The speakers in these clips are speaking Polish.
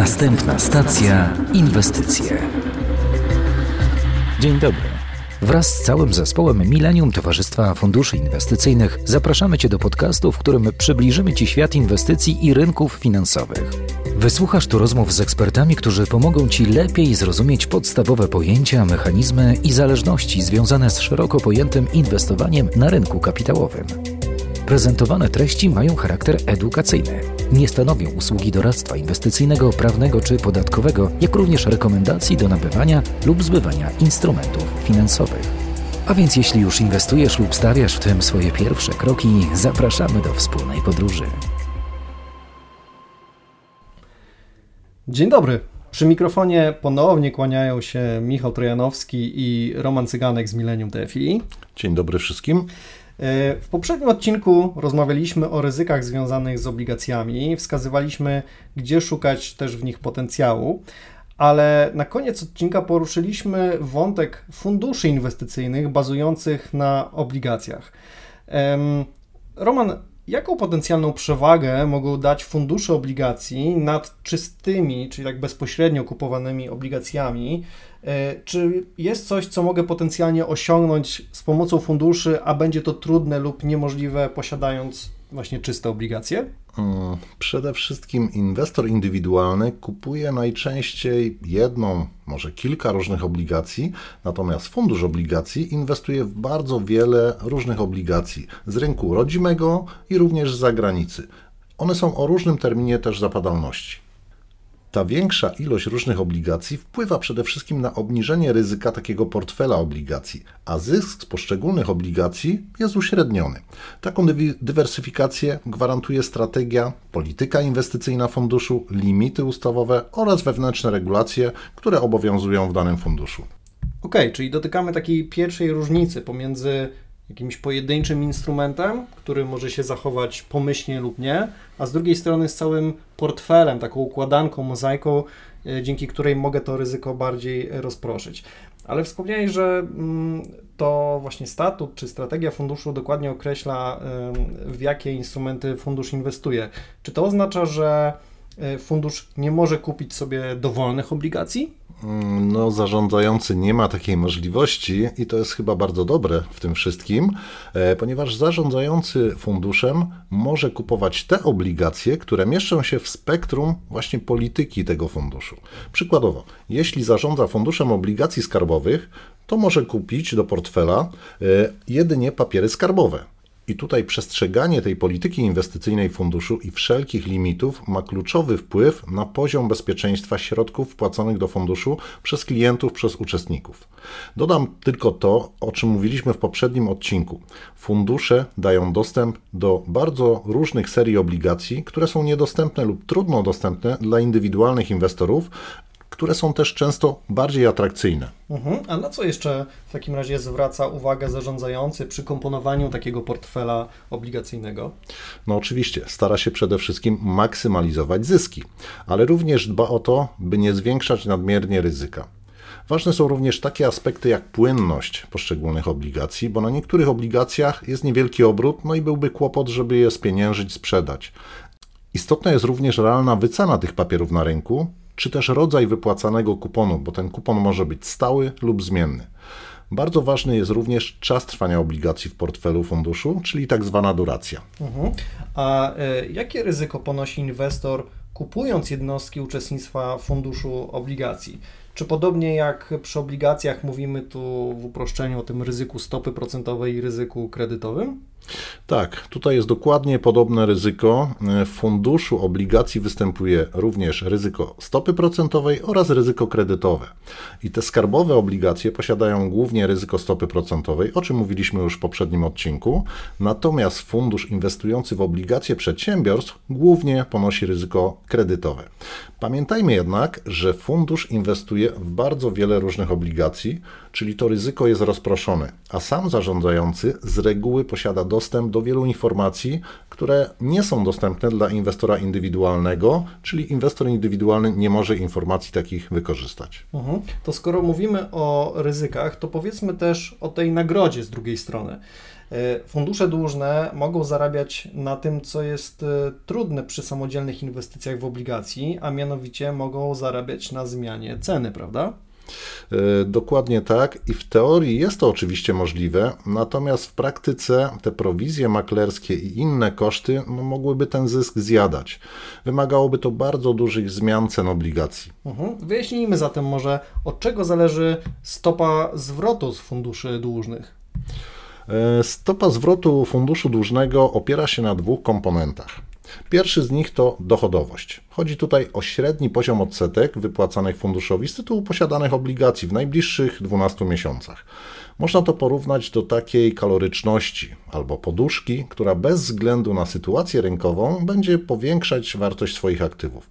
Następna stacja inwestycje. Dzień dobry. Wraz z całym zespołem Millennium Towarzystwa Funduszy Inwestycyjnych zapraszamy Cię do podcastu, w którym przybliżymy Ci świat inwestycji i rynków finansowych. Wysłuchasz tu rozmów z ekspertami, którzy pomogą Ci lepiej zrozumieć podstawowe pojęcia, mechanizmy i zależności związane z szeroko pojętym inwestowaniem na rynku kapitałowym. Prezentowane treści mają charakter edukacyjny. Nie stanowią usługi doradztwa inwestycyjnego, prawnego czy podatkowego, jak również rekomendacji do nabywania lub zbywania instrumentów finansowych. A więc jeśli już inwestujesz lub stawiasz w tym swoje pierwsze kroki, zapraszamy do wspólnej podróży. Dzień dobry. Przy mikrofonie ponownie kłaniają się Michał Trojanowski i Roman Cyganek z Millennium TFI. Dzień dobry wszystkim. W poprzednim odcinku rozmawialiśmy o ryzykach związanych z obligacjami, wskazywaliśmy, gdzie szukać też w nich potencjału, ale na koniec odcinka poruszyliśmy wątek funduszy inwestycyjnych bazujących na obligacjach. Roman, jaką potencjalną przewagę mogą dać fundusze obligacji nad czystymi, czyli tak bezpośrednio kupowanymi obligacjami? E, czy jest coś, co mogę potencjalnie osiągnąć z pomocą funduszy, a będzie to trudne lub niemożliwe posiadając właśnie czyste obligacje? Mm, przede wszystkim inwestor indywidualny kupuje najczęściej jedną, może kilka różnych obligacji, natomiast fundusz obligacji inwestuje w bardzo wiele różnych obligacji z rynku rodzimego i również z zagranicy. One są o różnym terminie też zapadalności. Ta większa ilość różnych obligacji wpływa przede wszystkim na obniżenie ryzyka takiego portfela obligacji, a zysk z poszczególnych obligacji jest uśredniony. Taką dywersyfikację gwarantuje strategia, polityka inwestycyjna funduszu, limity ustawowe oraz wewnętrzne regulacje, które obowiązują w danym funduszu. Ok, czyli dotykamy takiej pierwszej różnicy pomiędzy jakimś pojedynczym instrumentem, który może się zachować pomyślnie lub nie, a z drugiej strony z całym portfelem, taką układanką, mozaiką, e, dzięki której mogę to ryzyko bardziej rozproszyć. Ale wspomniałeś, że mm, to właśnie statut czy strategia funduszu dokładnie określa, w jakie instrumenty fundusz inwestuje. Czy to oznacza, że e, fundusz nie może kupić sobie dowolnych obligacji? No, zarządzający nie ma takiej możliwości i to jest chyba bardzo dobre w tym wszystkim, e, ponieważ zarządzający funduszem może kupować te obligacje, które mieszczą się w spektrum właśnie polityki tego funduszu. Przykładowo, jeśli zarządza funduszem obligacji skarbowych, to może kupić do portfela e, jedynie papiery skarbowe. I tutaj przestrzeganie tej polityki inwestycyjnej funduszu i wszelkich limitów ma kluczowy wpływ na poziom bezpieczeństwa środków wpłaconych do funduszu przez klientów, przez uczestników. Dodam tylko to, o czym mówiliśmy w poprzednim odcinku. Fundusze dają dostęp do bardzo różnych serii obligacji, które są niedostępne lub trudno dostępne dla indywidualnych inwestorów, które są też często bardziej atrakcyjne. Mhm. A na co jeszcze w takim razie zwraca uwagę zarządzający przy komponowaniu takiego portfela obligacyjnego? No oczywiście, stara się przede wszystkim maksymalizować zyski, ale również dba o to, by nie zwiększać nadmiernie ryzyka. Ważne są również takie aspekty jak płynność poszczególnych obligacji, bo na niektórych obligacjach jest niewielki obrót, no i byłby kłopot, żeby je spieniężyć, sprzedać. Istotna jest również realna wycena tych papierów na rynku, czy też rodzaj wypłacanego kuponu, bo ten kupon może być stały lub zmienny. Bardzo ważny jest również czas trwania obligacji w portfelu funduszu, czyli tak zwana duracja. Mhm. A y, jakie ryzyko ponosi inwestor kupując jednostki uczestnictwa funduszu obligacji? Czy podobnie jak przy obligacjach mówimy tu w uproszczeniu o tym ryzyku stopy procentowej i ryzyku kredytowym? Tak, tutaj jest dokładnie podobne ryzyko. W funduszu obligacji występuje również ryzyko stopy procentowej oraz ryzyko kredytowe. I te skarbowe obligacje posiadają głównie ryzyko stopy procentowej, o czym mówiliśmy już w poprzednim odcinku. Natomiast fundusz inwestujący w obligacje przedsiębiorstw głównie ponosi ryzyko kredytowe. Pamiętajmy jednak, że fundusz inwestuje w bardzo wiele różnych obligacji, czyli to ryzyko jest rozproszone, a sam zarządzający z reguły posiada dostęp do wielu informacji, które nie są dostępne dla inwestora indywidualnego, czyli inwestor indywidualny nie może informacji takich wykorzystać. Mhm. To skoro mówimy o ryzykach, to powiedzmy też o tej nagrodzie z drugiej strony. Fundusze dłużne mogą zarabiać na tym, co jest trudne przy samodzielnych inwestycjach w obligacji, a mianowicie mogą zarabiać na zmianie ceny, prawda? E, dokładnie tak i w teorii jest to oczywiście możliwe, natomiast w praktyce te prowizje maklerskie i inne koszty no, mogłyby ten zysk zjadać. Wymagałoby to bardzo dużych zmian cen obligacji. Mhm. Wyjaśnijmy zatem może, od czego zależy stopa zwrotu z funduszy dłużnych. E, stopa zwrotu funduszu dłużnego opiera się na dwóch komponentach. Pierwszy z nich to dochodowość. Chodzi tutaj o średni poziom odsetek wypłacanych funduszowi z tytułu posiadanych obligacji w najbliższych 12 miesiącach. Można to porównać do takiej kaloryczności albo poduszki, która bez względu na sytuację rynkową będzie powiększać wartość swoich aktywów.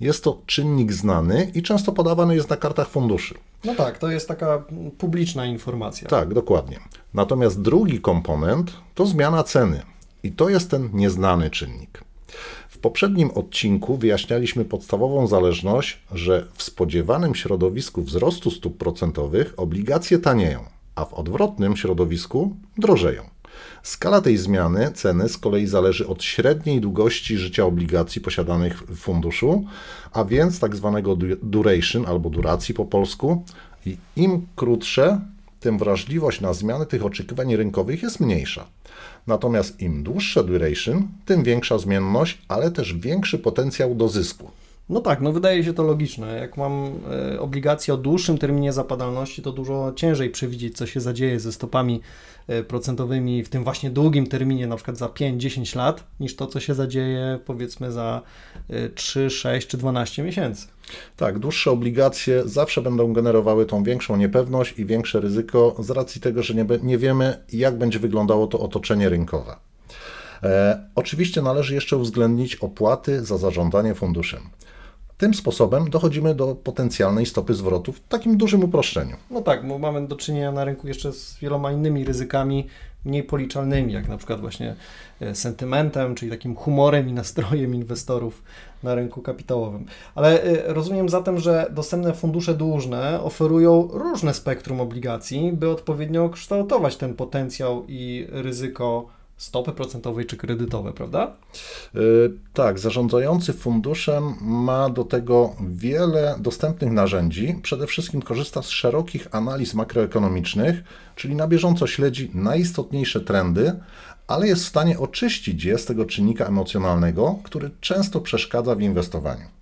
Jest to czynnik znany i często podawany jest na kartach funduszy. No tak, to jest taka publiczna informacja. Tak, dokładnie. Natomiast drugi komponent to zmiana ceny. I to jest ten nieznany czynnik poprzednim odcinku wyjaśnialiśmy podstawową zależność, że w spodziewanym środowisku wzrostu stóp procentowych obligacje tanieją, a w odwrotnym środowisku drożeją. Skala tej zmiany ceny z kolei zależy od średniej długości życia obligacji posiadanych w funduszu, a więc tak zwanego duration albo duracji po polsku. I im krótsze, tym wrażliwość na zmiany tych oczekiwań rynkowych jest mniejsza. Natomiast im dłuższa duration, tym większa zmienność, ale też większy potencjał do zysku. No tak, no wydaje się to logiczne. Jak mam e, obligacje o dłuższym terminie zapadalności, to dużo ciężej przewidzieć, co się zadzieje ze stopami e, procentowymi w tym właśnie długim terminie, na przykład za 5-10 lat, niż to, co się zadzieje powiedzmy za 3, e, 6 czy 12 miesięcy. Tak, dłuższe obligacje zawsze będą generowały tą większą niepewność i większe ryzyko z racji tego, że nie, nie wiemy, jak będzie wyglądało to otoczenie rynkowe. E, oczywiście należy jeszcze uwzględnić opłaty za zarządzanie funduszem. Tym sposobem dochodzimy do potencjalnej stopy zwrotu w takim dużym uproszczeniu. No tak, bo mamy do czynienia na rynku jeszcze z wieloma innymi ryzykami, mniej policzalnymi, jak na przykład właśnie e, sentymentem, czyli takim humorem i nastrojem inwestorów na rynku kapitałowym. Ale e, rozumiem zatem, że dostępne fundusze dłużne oferują różne spektrum obligacji, by odpowiednio kształtować ten potencjał i ryzyko stopy procentowej czy kredytowe, prawda? Yy, tak, zarządzający funduszem ma do tego wiele dostępnych narzędzi. Przede wszystkim korzysta z szerokich analiz makroekonomicznych, czyli na bieżąco śledzi najistotniejsze trendy, ale jest w stanie oczyścić je z tego czynnika emocjonalnego, który często przeszkadza w inwestowaniu.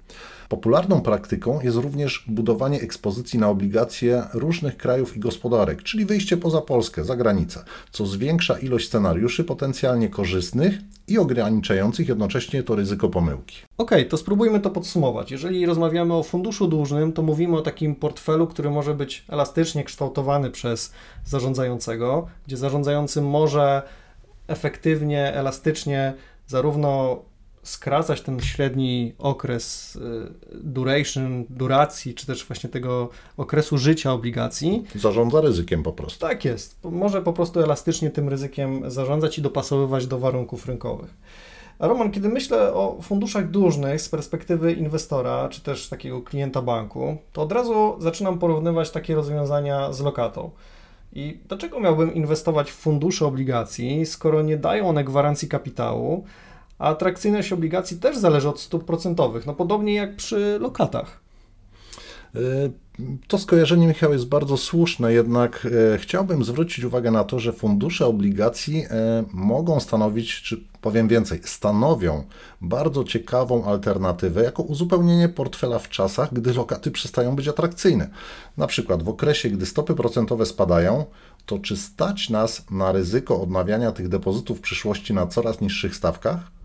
Popularną praktyką jest również budowanie ekspozycji na obligacje różnych krajów i gospodarek, czyli wyjście poza Polskę, za granicę, co zwiększa ilość scenariuszy potencjalnie korzystnych i ograniczających jednocześnie to ryzyko pomyłki. Ok, to spróbujmy to podsumować. Jeżeli rozmawiamy o funduszu dłużnym, to mówimy o takim portfelu, który może być elastycznie kształtowany przez zarządzającego, gdzie zarządzający może efektywnie, elastycznie zarówno skracać ten średni okres y, duration, duracji, czy też właśnie tego okresu życia obligacji. Zarządza ryzykiem po prostu. Tak jest. Może po prostu elastycznie tym ryzykiem zarządzać i dopasowywać do warunków rynkowych. A Roman, kiedy myślę o funduszach dłużnych z perspektywy inwestora, czy też takiego klienta banku, to od razu zaczynam porównywać takie rozwiązania z lokatą. I dlaczego miałbym inwestować w fundusze obligacji, skoro nie dają one gwarancji kapitału, a atrakcyjność obligacji też zależy od stóp procentowych, no podobnie jak przy lokatach. E, to skojarzenie, Michał, jest bardzo słuszne, jednak e, chciałbym zwrócić uwagę na to, że fundusze obligacji e, mogą stanowić, czy powiem więcej, stanowią bardzo ciekawą alternatywę jako uzupełnienie portfela w czasach, gdy lokaty przestają być atrakcyjne. Na przykład w okresie, gdy stopy procentowe spadają, to czy stać nas na ryzyko odnawiania tych depozytów w przyszłości na coraz niższych stawkach?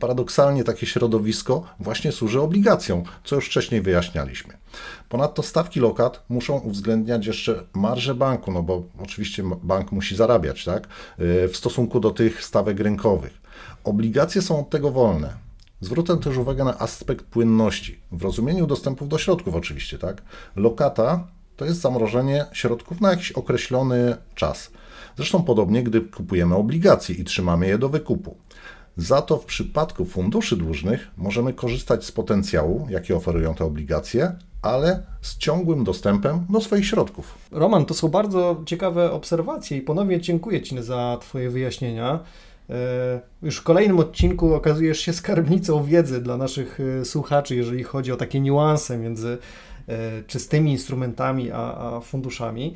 Paradoksalnie takie środowisko właśnie służy obligacjom, co już wcześniej wyjaśnialiśmy. Ponadto stawki lokat muszą uwzględniać jeszcze marżę banku, no bo oczywiście bank musi zarabiać, tak? Y, w stosunku do tych stawek rynkowych. Obligacje są od tego wolne. Zwrócę też uwagę na aspekt płynności, w rozumieniu dostępów do środków oczywiście, tak? Lokata to jest zamrożenie środków na jakiś określony czas. Zresztą podobnie, gdy kupujemy obligacje i trzymamy je do wykupu. Za to w przypadku funduszy dłużnych możemy korzystać z potencjału, jaki oferują te obligacje, ale z ciągłym dostępem do swoich środków. Roman, to są bardzo ciekawe obserwacje i ponownie dziękuję Ci za Twoje wyjaśnienia. E, już w kolejnym odcinku okazujesz się skarbnicą wiedzy dla naszych e, słuchaczy, jeżeli chodzi o takie niuanse między e, czystymi instrumentami a, a, funduszami.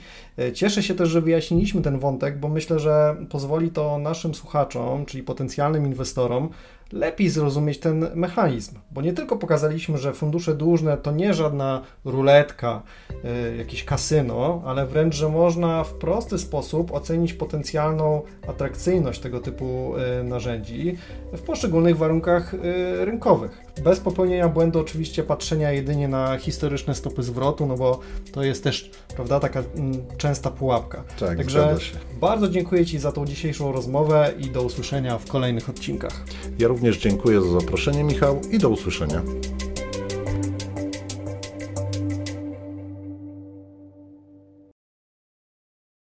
Cieszę się też, że wyjaśniliśmy ten wątek, bo myślę, że pozwoli to naszym słuchaczom, czyli potencjalnym inwestorom, lepiej zrozumieć ten mechanizm, bo nie tylko pokazaliśmy, że fundusze dłużne to nie żadna ruletka, y, jakieś kasyno, ale wręcz, że można w prosty sposób ocenić potencjalną atrakcyjność tego typu narzędzi w poszczególnych warunkach rynkowych. Bez popełnienia błędu oczywiście patrzenia jedynie na historyczne stopy zwrotu, no bo to jest też, prawda, taka mm, częsta pułapka. Tak, Także bardzo dziękuję Ci za tą dzisiejszą rozmowę i do usłyszenia w kolejnych odcinkach. Ja również dziękuję za zaproszenie, Michał, i do usłyszenia.